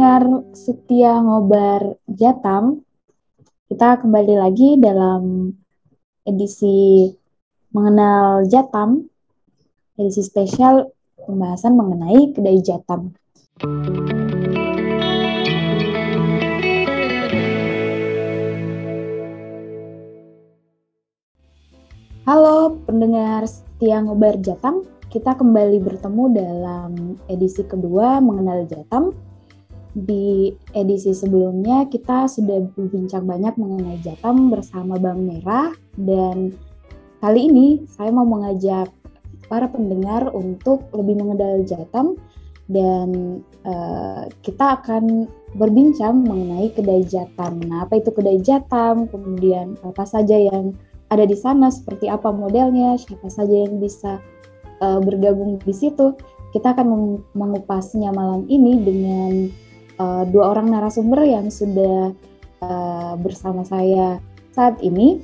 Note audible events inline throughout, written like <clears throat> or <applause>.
pendengar setia ngobar Jatam, kita kembali lagi dalam edisi mengenal Jatam, edisi spesial pembahasan mengenai kedai Jatam. Halo pendengar setia ngobar Jatam, kita kembali bertemu dalam edisi kedua mengenal Jatam di edisi sebelumnya kita sudah berbincang banyak mengenai Jatam bersama Bang Merah dan kali ini saya mau mengajak para pendengar untuk lebih mengenal Jatam dan uh, kita akan berbincang mengenai kedai Jatam. Nah, apa itu kedai Jatam? Kemudian apa saja yang ada di sana, seperti apa modelnya, siapa saja yang bisa uh, bergabung di situ. Kita akan mengupasnya malam ini dengan uh, dua orang narasumber yang sudah uh, bersama saya saat ini.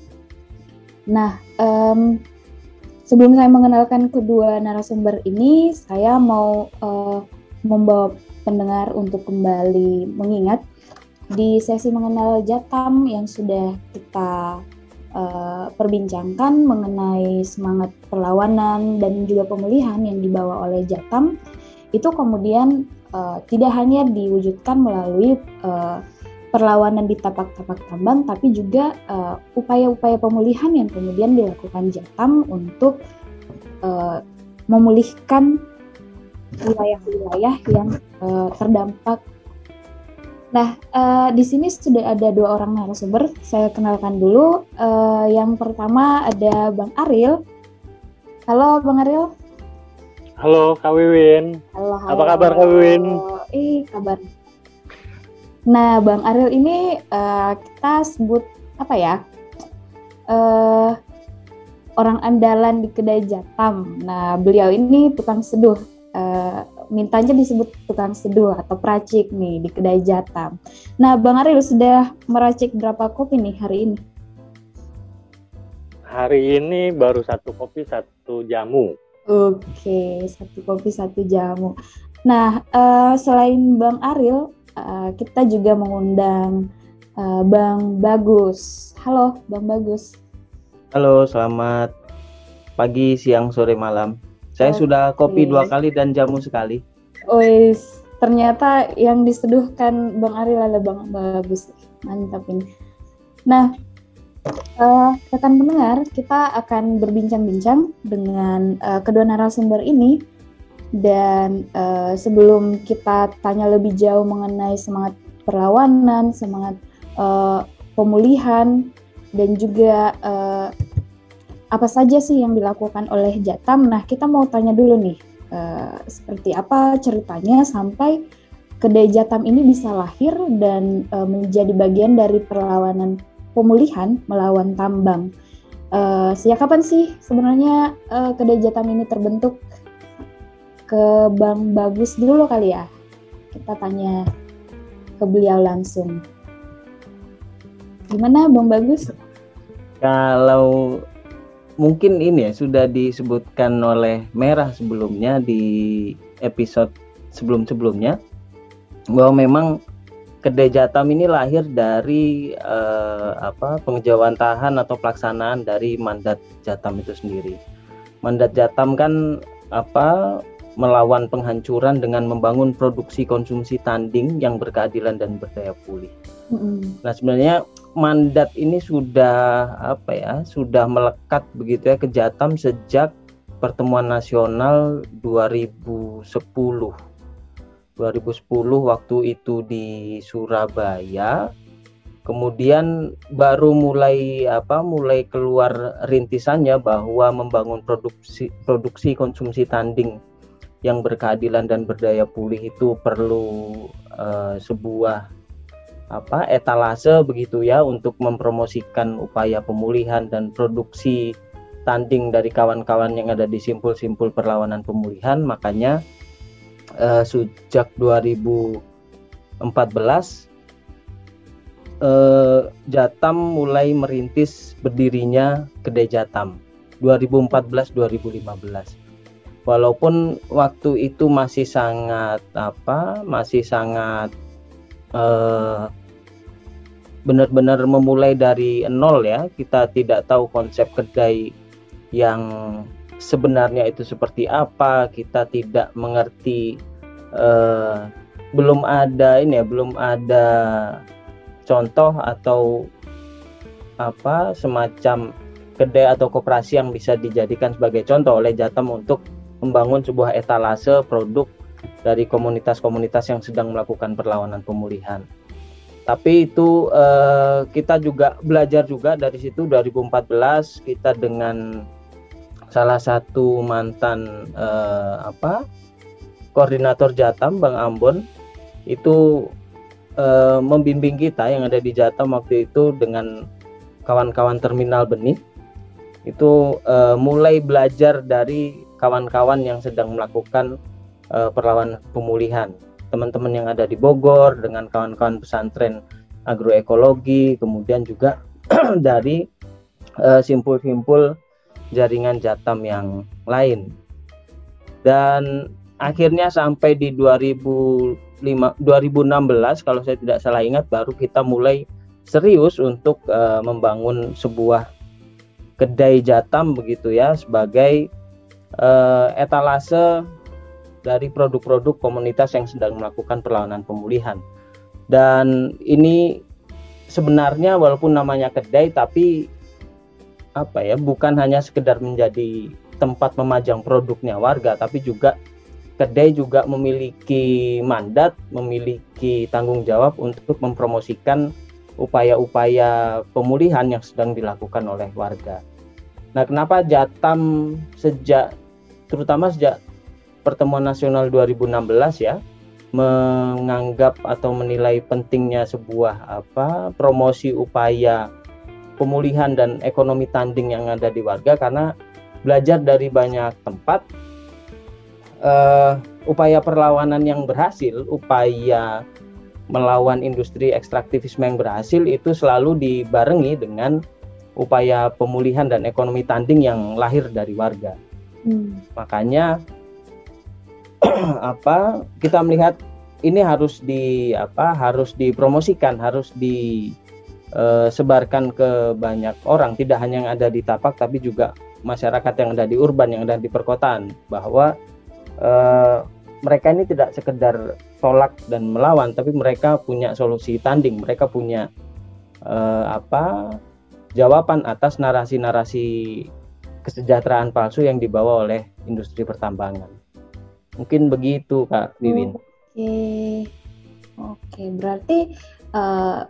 Nah, um, sebelum saya mengenalkan kedua narasumber ini, saya mau uh, membawa pendengar untuk kembali mengingat di sesi mengenal Jatam yang sudah kita uh, perbincangkan mengenai semangat perlawanan dan juga pemulihan yang dibawa oleh Jatam itu kemudian uh, tidak hanya diwujudkan melalui uh, perlawanan di tapak-tapak tambang, tapi juga upaya-upaya uh, pemulihan yang kemudian dilakukan Jatam untuk uh, memulihkan wilayah-wilayah yang uh, terdampak. Nah, uh, di sini sudah ada dua orang narasumber. Saya kenalkan dulu. Uh, yang pertama ada Bang Aril. Halo, Bang Aril. Halo Kak Wiwin. Halo, halo. Apa kabar Kak Wiwin? Ih, kabar. Nah, Bang Ariel ini uh, kita sebut apa ya? Uh, orang andalan di kedai Jatam. Nah, beliau ini tukang seduh. Uh, mintanya disebut tukang seduh atau peracik nih di kedai Jatam. Nah, Bang Ariel sudah meracik berapa kopi nih hari ini? Hari ini baru satu kopi, satu jamu. Oke, satu kopi satu jamu. Nah, uh, selain Bang Aril, uh, kita juga mengundang uh, Bang Bagus. Halo, Bang Bagus. Halo, selamat pagi, siang, sore, malam. Saya okay. sudah kopi dua kali dan jamu sekali. Ois, ternyata yang diseduhkan Bang Aril adalah Bang Bagus. Mantap ini. Nah, uh, rekan pendengar, kita akan berbincang-bincang dengan uh, kedua narasumber ini. Dan uh, sebelum kita tanya lebih jauh mengenai semangat perlawanan, semangat uh, pemulihan, dan juga uh, apa saja sih yang dilakukan oleh Jatam. Nah, kita mau tanya dulu nih, uh, seperti apa ceritanya sampai kedai Jatam ini bisa lahir dan uh, menjadi bagian dari perlawanan pemulihan melawan tambang. Uh, sejak kapan sih sebenarnya uh, kedai Jatam ini terbentuk? Ke Bang Bagus dulu kali ya. Kita tanya ke beliau langsung. Gimana Bang Bagus? Kalau mungkin ini ya sudah disebutkan oleh Merah sebelumnya di episode sebelum-sebelumnya bahwa memang kedai Jatam ini lahir dari uh, apa pengejawantahan atau pelaksanaan dari mandat Jatam itu sendiri. Mandat Jatam kan apa melawan penghancuran dengan membangun produksi konsumsi tanding yang berkeadilan dan berdaya pulih. Mm-hmm. Nah sebenarnya mandat ini sudah apa ya sudah melekat begitu ya ke Jatam sejak pertemuan nasional 2010 2010 waktu itu di Surabaya. Kemudian baru mulai apa mulai keluar rintisannya bahwa membangun produksi produksi konsumsi tanding yang berkeadilan dan berdaya pulih itu perlu uh, sebuah apa etalase begitu ya untuk mempromosikan upaya pemulihan dan produksi tanding dari kawan-kawan yang ada di simpul-simpul perlawanan pemulihan. Makanya uh, sejak 2014 uh, Jatam mulai merintis berdirinya kedai Jatam. 2014-2015 walaupun waktu itu masih sangat apa masih sangat uh, benar-benar memulai dari nol ya. Kita tidak tahu konsep kedai yang sebenarnya itu seperti apa kita tidak mengerti uh, belum ada ini ya belum ada contoh atau apa semacam kedai atau koperasi yang bisa dijadikan sebagai contoh oleh Jatam untuk membangun sebuah etalase produk dari komunitas-komunitas yang sedang melakukan perlawanan pemulihan. Tapi itu uh, kita juga belajar juga dari situ 2014 kita dengan salah satu mantan uh, apa koordinator Jatam Bang Ambon itu uh, membimbing kita yang ada di Jatam waktu itu dengan kawan-kawan terminal benih. Itu uh, mulai belajar dari kawan-kawan yang sedang melakukan uh, perlawanan pemulihan. Teman-teman yang ada di Bogor dengan kawan-kawan pesantren agroekologi kemudian juga <clears throat> dari eh, simpul-simpul jaringan Jatam yang lain dan akhirnya sampai di 2005, 2016 kalau saya tidak salah ingat baru kita mulai serius untuk uh, membangun sebuah kedai Jatam begitu ya sebagai uh, etalase dari produk-produk komunitas yang sedang melakukan perlawanan pemulihan. Dan ini sebenarnya walaupun namanya kedai tapi apa ya bukan hanya sekedar menjadi tempat memajang produknya warga tapi juga kedai juga memiliki mandat, memiliki tanggung jawab untuk mempromosikan upaya-upaya pemulihan yang sedang dilakukan oleh warga. Nah, kenapa Jatam sejak terutama sejak pertemuan nasional 2016 ya menganggap atau menilai pentingnya sebuah apa promosi upaya pemulihan dan ekonomi tanding yang ada di warga karena belajar dari banyak tempat uh, upaya perlawanan yang berhasil, upaya melawan industri ekstraktivisme yang berhasil itu selalu dibarengi dengan upaya pemulihan dan ekonomi tanding yang lahir dari warga. Hmm. Makanya <clears throat> apa kita melihat ini harus di apa harus dipromosikan harus disebarkan ke banyak orang tidak hanya yang ada di tapak tapi juga masyarakat yang ada di urban yang ada di perkotaan bahwa eh, mereka ini tidak sekedar tolak dan melawan tapi mereka punya solusi tanding mereka punya eh, apa jawaban atas narasi-narasi kesejahteraan palsu yang dibawa oleh industri pertambangan. Mungkin begitu Kak Wiwin. Oke, oke. Berarti uh,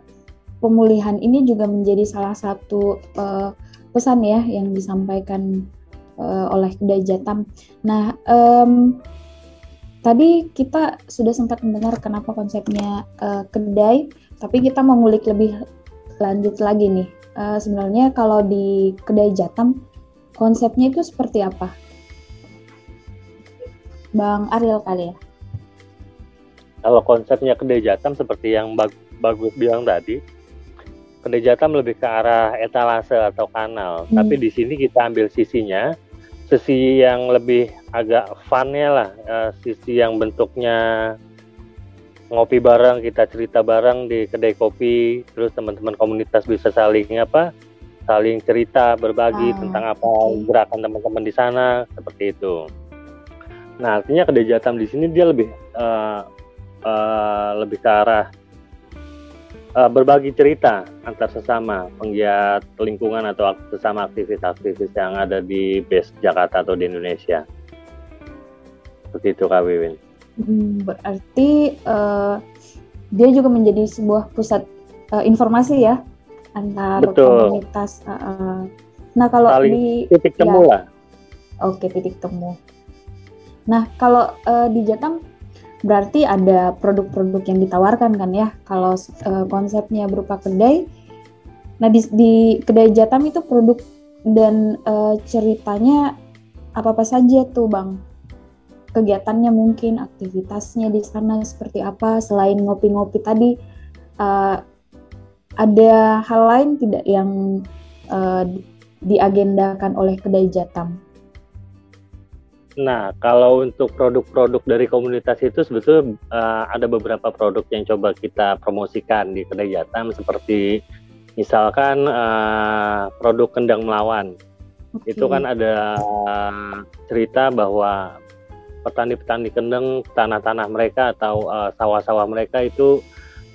pemulihan ini juga menjadi salah satu uh, pesan ya yang disampaikan uh, oleh Kedai Jatam. Nah, um, tadi kita sudah sempat mendengar kenapa konsepnya uh, kedai, tapi kita mau ngulik lebih lanjut lagi nih. Uh, sebenarnya kalau di Kedai Jatam konsepnya itu seperti apa? Bang Ariel kali ya. Kalau konsepnya kedai Jatam seperti yang bag bagus bilang tadi, kedai Jatam lebih ke arah etalase atau kanal. Hmm. Tapi di sini kita ambil sisinya, sisi yang lebih agak funnya lah, uh, sisi yang bentuknya ngopi bareng, kita cerita bareng di kedai kopi, terus teman-teman komunitas bisa saling apa, saling cerita, berbagi ah, tentang apa gerakan teman-teman di sana, seperti itu. Nah, artinya kedai Jatam di sini dia lebih uh, uh, lebih ke arah uh, berbagi cerita antar sesama penggiat lingkungan atau sesama aktivis-aktivis yang ada di base Jakarta atau di Indonesia. Seperti itu Kak Wiwin. Hmm, berarti uh, dia juga menjadi sebuah pusat uh, informasi ya antar Betul. komunitas. Uh, uh. Nah kalau Saling di titik temu ya, lah. Oke titik temu. Nah, kalau uh, di Jatam berarti ada produk-produk yang ditawarkan kan ya. Kalau uh, konsepnya berupa kedai, nah di, di kedai Jatam itu produk dan uh, ceritanya apa-apa saja tuh, Bang? Kegiatannya mungkin, aktivitasnya di sana seperti apa selain ngopi-ngopi tadi uh, ada hal lain tidak yang uh, diagendakan oleh kedai Jatam? Nah, kalau untuk produk-produk dari komunitas itu sebetulnya uh, ada beberapa produk yang coba kita promosikan di kedai Jatam seperti misalkan uh, produk kendang melawan. Okay. Itu kan ada cerita bahwa petani-petani kendang tanah-tanah mereka atau uh, sawah-sawah mereka itu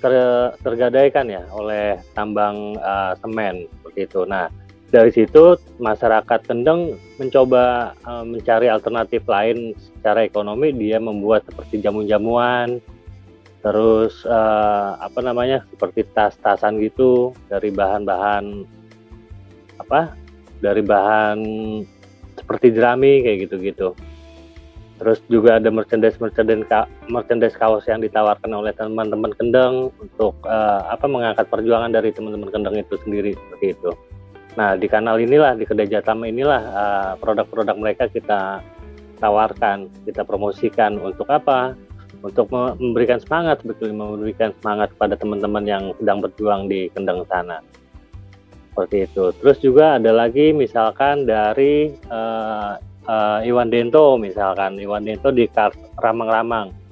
ter, tergadaikan ya oleh tambang uh, semen seperti itu. Nah, dari situ masyarakat Kendeng mencoba uh, mencari alternatif lain secara ekonomi dia membuat seperti jamu-jamuan terus uh, apa namanya seperti tas-tasan gitu dari bahan-bahan apa dari bahan seperti jerami kayak gitu-gitu terus juga ada merchandise merchandise merchandise kaos yang ditawarkan oleh teman-teman Kendeng untuk uh, apa mengangkat perjuangan dari teman-teman Kendeng itu sendiri seperti itu. Nah, di kanal inilah, di kedai Jatam inilah uh, produk-produk mereka kita tawarkan, kita promosikan untuk apa? Untuk memberikan semangat, sebetulnya memberikan semangat kepada teman-teman yang sedang berjuang di Kendang sana. Seperti itu. Terus juga ada lagi misalkan dari uh, uh, Iwan Dento misalkan, Iwan Dento di Ramang-Ramang.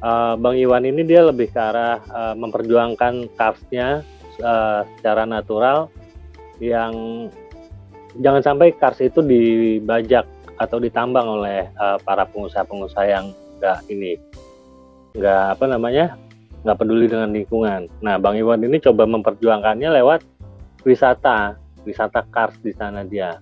Uh, Bang Iwan ini dia lebih ke arah uh, memperjuangkan karsnya uh, secara natural yang jangan sampai kars itu dibajak atau ditambang oleh uh, para pengusaha-pengusaha yang enggak ini enggak apa namanya nggak peduli dengan lingkungan. Nah, Bang Iwan ini coba memperjuangkannya lewat wisata, wisata kars di sana dia.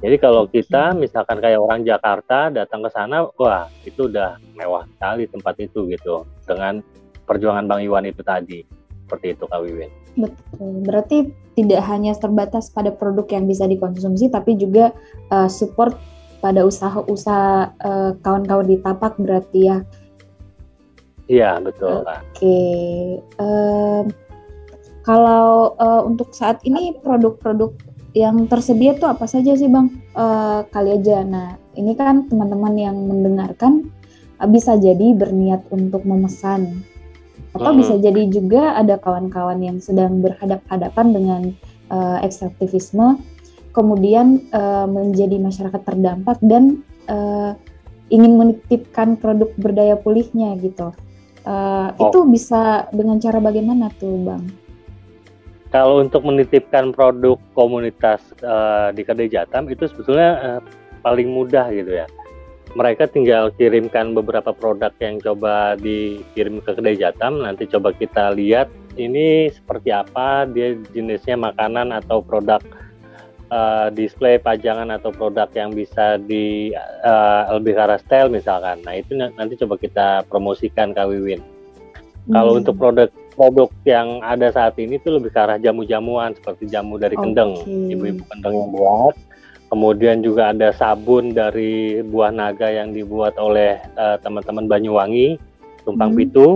Jadi kalau kita misalkan kayak orang Jakarta datang ke sana, wah itu udah mewah sekali tempat itu gitu dengan perjuangan Bang Iwan itu tadi. Seperti itu Kak Wiwin. Betul. Berarti tidak hanya terbatas pada produk yang bisa dikonsumsi, tapi juga uh, support pada usaha-usaha uh, kawan-kawan di tapak berarti ya. Iya betul. Oke. Okay. Uh, kalau uh, untuk saat ini produk-produk yang tersedia tuh apa saja sih bang? Uh, kali aja. Nah ini kan teman-teman yang mendengarkan uh, bisa jadi berniat untuk memesan atau bisa jadi juga ada kawan-kawan yang sedang berhadap-hadapan dengan uh, ekstraktivisme, kemudian uh, menjadi masyarakat terdampak dan uh, ingin menitipkan produk berdaya pulihnya gitu. Uh, oh. Itu bisa dengan cara bagaimana tuh, Bang? Kalau untuk menitipkan produk komunitas uh, di Kedai Jatam itu sebetulnya uh, paling mudah gitu ya mereka tinggal kirimkan beberapa produk yang coba dikirim ke kedai Jatam. Nanti coba kita lihat ini seperti apa dia jenisnya makanan atau produk uh, display pajangan atau produk yang bisa di uh, lebih ke arah style misalkan. Nah itu nanti coba kita promosikan Kak Wiwin. Hmm. kalau untuk produk produk yang ada saat ini tuh lebih ke arah jamu-jamuan seperti jamu dari kendeng. Ibu-ibu kendeng yang buat Kemudian juga ada sabun dari buah naga yang dibuat oleh uh, teman-teman Banyuwangi, Tumpang hmm. Pitu.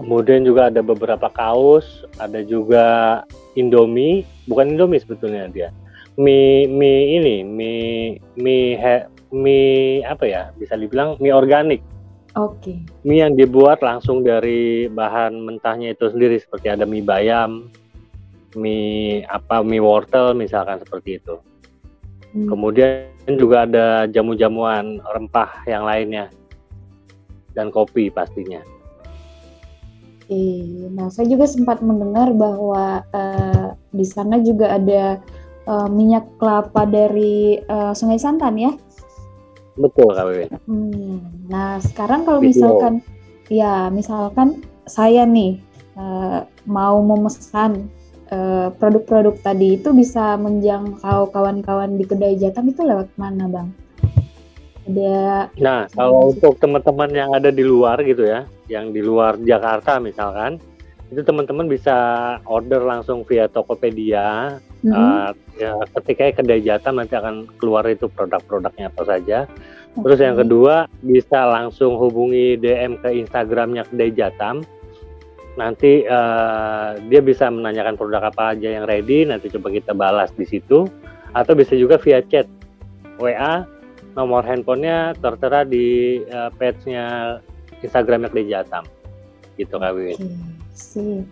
Kemudian juga ada beberapa kaos, ada juga Indomie, bukan Indomie sebetulnya dia. Mie mie ini, mie mie he, mie apa ya? Bisa dibilang mie organik. Oke. Okay. Mie yang dibuat langsung dari bahan mentahnya itu sendiri seperti ada mie bayam, mie apa mie wortel misalkan seperti itu. Hmm. Kemudian juga ada jamu-jamuan rempah yang lainnya dan kopi pastinya. Oke, nah saya juga sempat mendengar bahwa uh, di sana juga ada uh, minyak kelapa dari uh, Sungai Santan ya? Betul, Kak Hmm, nah sekarang kalau misalkan, ya misalkan saya nih uh, mau memesan produk-produk tadi itu bisa menjangkau kawan-kawan di kedai Jatam itu lewat mana, Bang? Ada Nah, kalau untuk teman-teman yang ada di luar gitu ya, yang di luar Jakarta misalkan, itu teman-teman bisa order langsung via Tokopedia. Mm -hmm. uh, ya, ketika kedai Jatam nanti akan keluar itu produk-produknya apa saja. Okay. Terus yang kedua bisa langsung hubungi DM ke Instagramnya kedai Jatam nanti uh, dia bisa menanyakan produk apa aja yang ready nanti coba kita balas di situ atau bisa juga via chat WA nomor handphonenya tertera di uh, page-nya Instagramnya Kli Jatam gitu Kak Wiwin. Oke.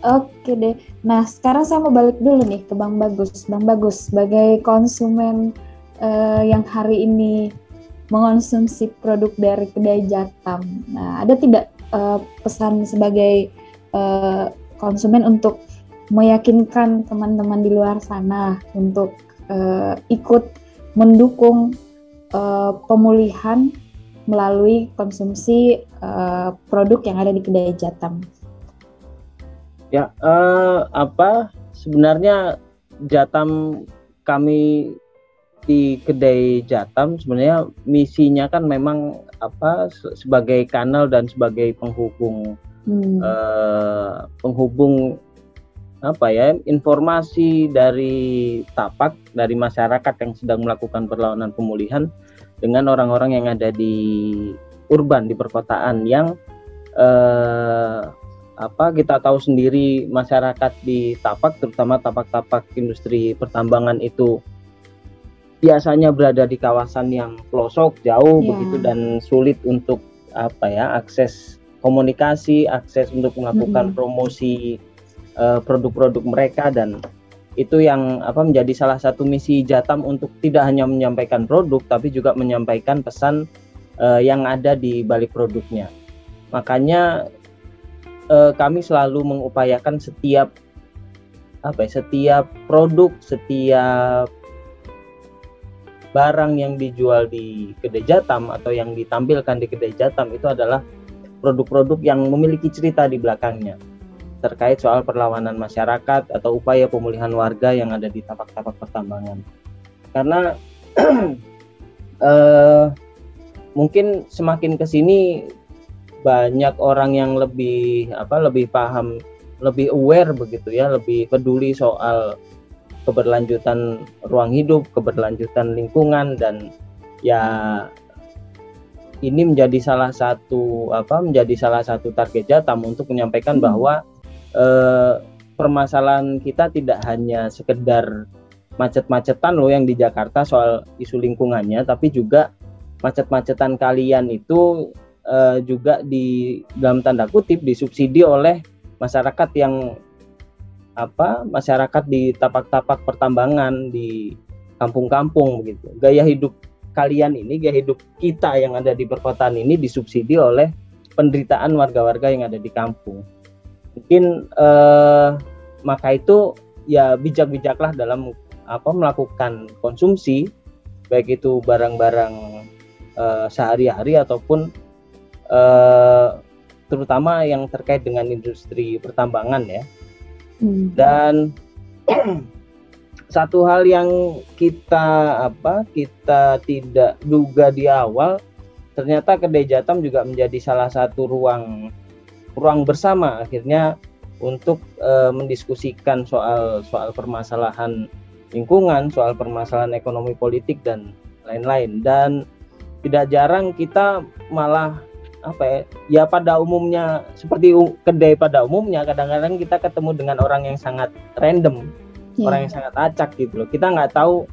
Oke deh. Nah sekarang saya mau balik dulu nih ke Bang Bagus. Bang Bagus sebagai konsumen uh, yang hari ini mengonsumsi produk dari kedai Jatam. Nah, ada tidak uh, pesan sebagai uh, konsumen untuk meyakinkan teman-teman di luar sana untuk uh, ikut mendukung uh, pemulihan melalui konsumsi uh, produk yang ada di kedai Jatam. Ya, uh, apa sebenarnya Jatam kami di kedai Jatam sebenarnya misinya kan memang apa sebagai kanal dan sebagai penghubung hmm. uh, penghubung apa ya informasi dari tapak dari masyarakat yang sedang melakukan perlawanan pemulihan dengan orang-orang yang ada di urban di perkotaan yang uh, apa kita tahu sendiri masyarakat di tapak terutama tapak-tapak industri pertambangan itu biasanya berada di kawasan yang pelosok jauh yeah. begitu dan sulit untuk apa ya akses komunikasi, akses untuk melakukan mm -hmm. promosi uh, produk-produk mereka dan itu yang apa menjadi salah satu misi Jatam untuk tidak hanya menyampaikan produk tapi juga menyampaikan pesan uh, yang ada di balik produknya. Makanya uh, kami selalu mengupayakan setiap apa ya, setiap produk, setiap barang yang dijual di kedai Jatam atau yang ditampilkan di kedai Jatam itu adalah produk-produk yang memiliki cerita di belakangnya terkait soal perlawanan masyarakat atau upaya pemulihan warga yang ada di tapak-tapak pertambangan. Karena <clears throat> eh, mungkin semakin ke sini banyak orang yang lebih apa lebih paham, lebih aware begitu ya, lebih peduli soal keberlanjutan ruang hidup, keberlanjutan lingkungan dan ya ini menjadi salah satu apa menjadi salah satu target Jatam untuk menyampaikan hmm. bahwa eh, permasalahan kita tidak hanya sekedar macet-macetan loh yang di Jakarta soal isu lingkungannya, tapi juga macet-macetan kalian itu eh, juga di dalam tanda kutip disubsidi oleh masyarakat yang apa masyarakat di tapak-tapak pertambangan di kampung-kampung begitu. Gaya hidup kalian ini, gaya hidup kita yang ada di perkotaan ini disubsidi oleh penderitaan warga-warga yang ada di kampung. Mungkin eh, maka itu ya bijak-bijaklah dalam apa melakukan konsumsi baik itu barang-barang eh, sehari-hari ataupun eh, terutama yang terkait dengan industri pertambangan ya Hmm. Dan <clears throat> satu hal yang kita apa kita tidak duga di awal ternyata kedai Jatam juga menjadi salah satu ruang ruang bersama akhirnya untuk e, mendiskusikan soal soal permasalahan lingkungan, soal permasalahan ekonomi politik dan lain-lain dan tidak jarang kita malah apa ya ya pada umumnya seperti kedai pada umumnya kadang-kadang kita ketemu dengan orang yang sangat random yeah. orang yang sangat acak gitu loh. Kita nggak tahu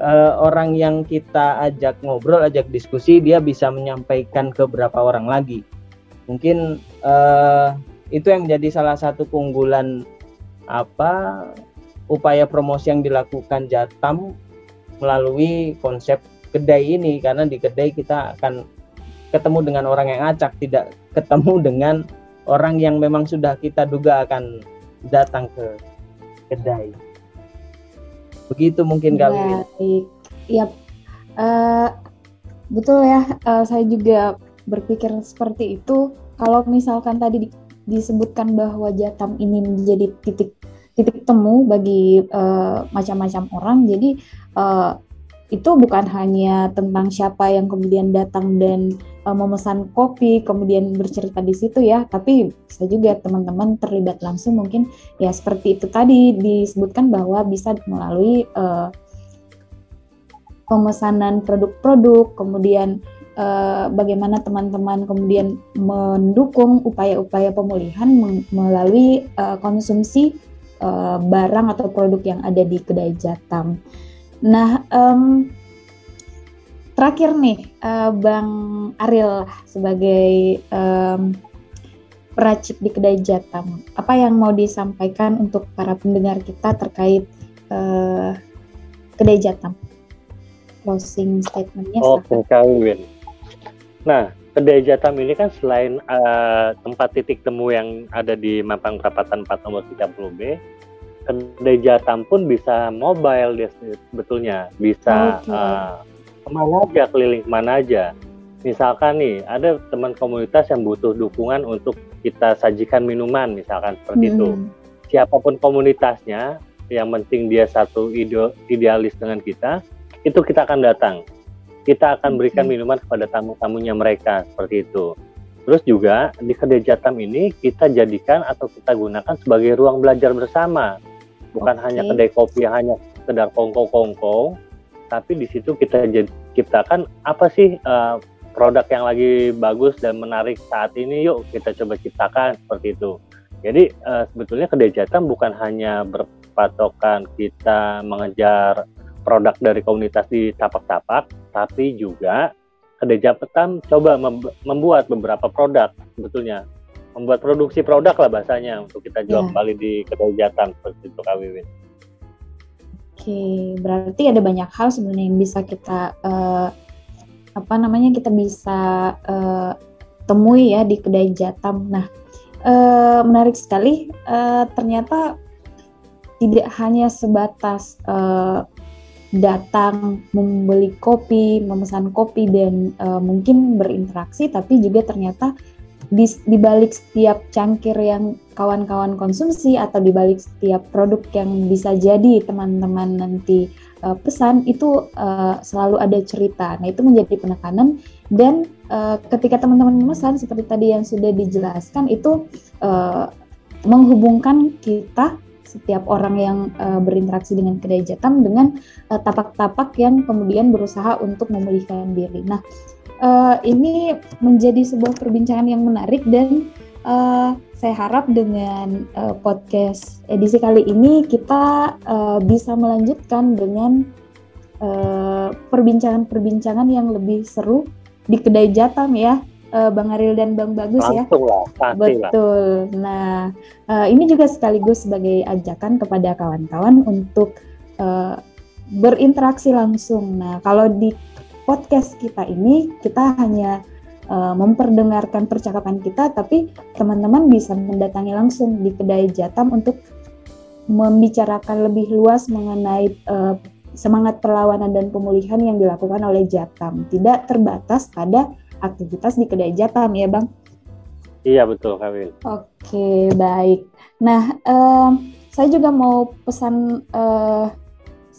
uh, orang yang kita ajak ngobrol ajak diskusi dia bisa menyampaikan ke berapa orang lagi. Mungkin uh, itu yang menjadi salah satu keunggulan apa upaya promosi yang dilakukan Jatam melalui konsep kedai ini. Karena di kedai kita akan ketemu dengan orang yang acak, tidak ketemu dengan orang yang memang sudah kita duga akan datang ke kedai. Begitu mungkin kali. Baik, iya. Uh, betul ya. Uh, saya juga berpikir seperti itu. Kalau misalkan tadi di, disebutkan bahwa Jatam ini menjadi titik titik temu bagi uh, macam-macam orang, jadi uh, itu bukan hanya tentang siapa yang kemudian datang dan uh, memesan kopi kemudian bercerita di situ ya tapi bisa juga teman-teman terlibat langsung mungkin ya seperti itu tadi disebutkan bahwa bisa melalui uh, pemesanan produk-produk kemudian uh, bagaimana teman-teman kemudian mendukung upaya-upaya pemulihan melalui uh, konsumsi uh, barang atau produk yang ada di kedai Jatam. Nah, um, terakhir nih, uh, Bang Ariel sebagai um, peracik di kedai Jatam, apa yang mau disampaikan untuk para pendengar kita terkait uh, kedai Jatam? closing statementnya. Oke, okay, Kak Win. Nah, Kedai Jatam ini kan selain uh, tempat titik temu yang ada di Mampang Perapatan 4 nomor 30B, Kedai Jatam pun bisa mobile dia sebetulnya, bisa okay. uh, ke mana aja, keliling ke mana aja. Misalkan nih, ada teman komunitas yang butuh dukungan untuk kita sajikan minuman, misalkan seperti hmm. itu. Siapa pun komunitasnya, yang penting dia satu ide idealis dengan kita, itu kita akan datang kita akan berikan minuman kepada tamu-tamunya mereka seperti itu. Terus juga di kedai Jatam ini kita jadikan atau kita gunakan sebagai ruang belajar bersama, bukan okay. hanya kedai kopi yang hanya sekedar kongko-kongko, tapi di situ kita ciptakan apa sih uh, produk yang lagi bagus dan menarik saat ini, yuk kita coba ciptakan seperti itu. Jadi uh, sebetulnya kedai Jatam bukan hanya berpatokan kita mengejar produk dari komunitas di tapak-tapak, tapi juga kedai Japetan coba membuat beberapa produk sebetulnya membuat produksi produk lah bahasanya untuk kita jual yeah. kembali di kedai Jatan seperti itu Kak Wiwin. Oke, berarti ada banyak hal sebenarnya yang bisa kita uh, apa namanya kita bisa uh, temui ya di kedai Jatam. Nah, uh, menarik sekali. Uh, ternyata tidak hanya sebatas uh, datang membeli kopi, memesan kopi dan uh, mungkin berinteraksi, tapi juga ternyata di, di balik setiap cangkir yang kawan-kawan konsumsi atau di balik setiap produk yang bisa jadi teman-teman nanti uh, pesan itu uh, selalu ada cerita. Nah itu menjadi penekanan dan uh, ketika teman-teman memesan seperti tadi yang sudah dijelaskan itu uh, menghubungkan kita setiap orang yang uh, berinteraksi dengan kedai jatam dengan tapak-tapak uh, yang kemudian berusaha untuk memulihkan diri. Nah, uh, ini menjadi sebuah perbincangan yang menarik dan uh, saya harap dengan uh, podcast edisi kali ini kita uh, bisa melanjutkan dengan perbincangan-perbincangan uh, yang lebih seru di kedai jatam ya uh, Bang Aril dan Bang Bagus ya. Langsung ya. Lah, Betul. Lah. Nah, uh, ini juga sekaligus sebagai ajakan kepada kawan-kawan untuk uh, berinteraksi langsung. Nah, kalau di podcast kita ini kita hanya uh, memperdengarkan percakapan kita, tapi teman-teman bisa mendatangi langsung di kedai Jatam untuk membicarakan lebih luas mengenai uh, semangat perlawanan dan pemulihan yang dilakukan oleh Jatam. Tidak terbatas pada aktivitas di kedai Jatam ya Bang? Iya betul Kawil. Oke baik. Nah um, saya juga mau pesan uh,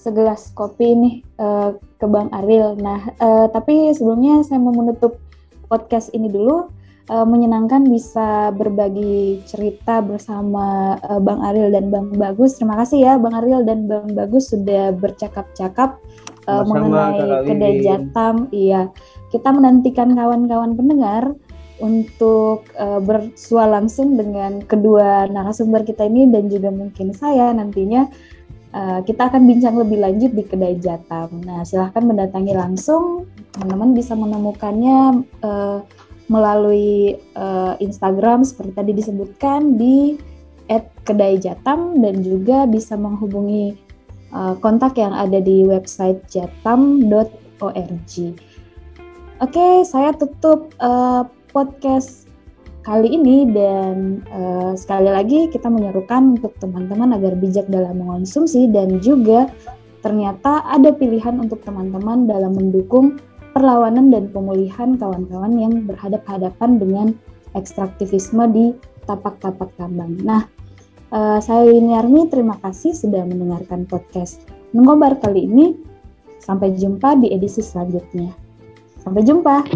segelas kopi nih uh, ke Bang Aril. Nah uh, tapi sebelumnya saya mau menutup podcast ini dulu. Uh, menyenangkan bisa berbagi cerita bersama uh, Bang Aril dan Bang Bagus. Terima kasih ya Bang Aril dan Bang Bagus sudah bercakap-cakap uh, mengenai kedai Jatam. Iya kita menantikan kawan-kawan pendengar untuk uh, bersua langsung dengan kedua narasumber kita ini dan juga mungkin saya nantinya uh, kita akan bincang lebih lanjut di kedai Jatam. Nah silahkan mendatangi langsung, teman-teman bisa menemukannya uh, melalui uh, Instagram seperti tadi disebutkan di @kedai Jatam dan juga bisa menghubungi uh, kontak yang ada di website jatam.org. Oke, saya tutup uh, podcast kali ini dan uh, sekali lagi kita menyerukan untuk teman-teman agar bijak dalam mengonsumsi dan juga ternyata ada pilihan untuk teman-teman dalam mendukung perlawanan dan pemulihan kawan-kawan yang berhadap-hadapan dengan ekstraktivisme di tapak-tapak tambang. Nah, uh, saya Armi, terima kasih sudah mendengarkan podcast Mengobar kali ini. Sampai jumpa di edisi selanjutnya. Sampai jumpa.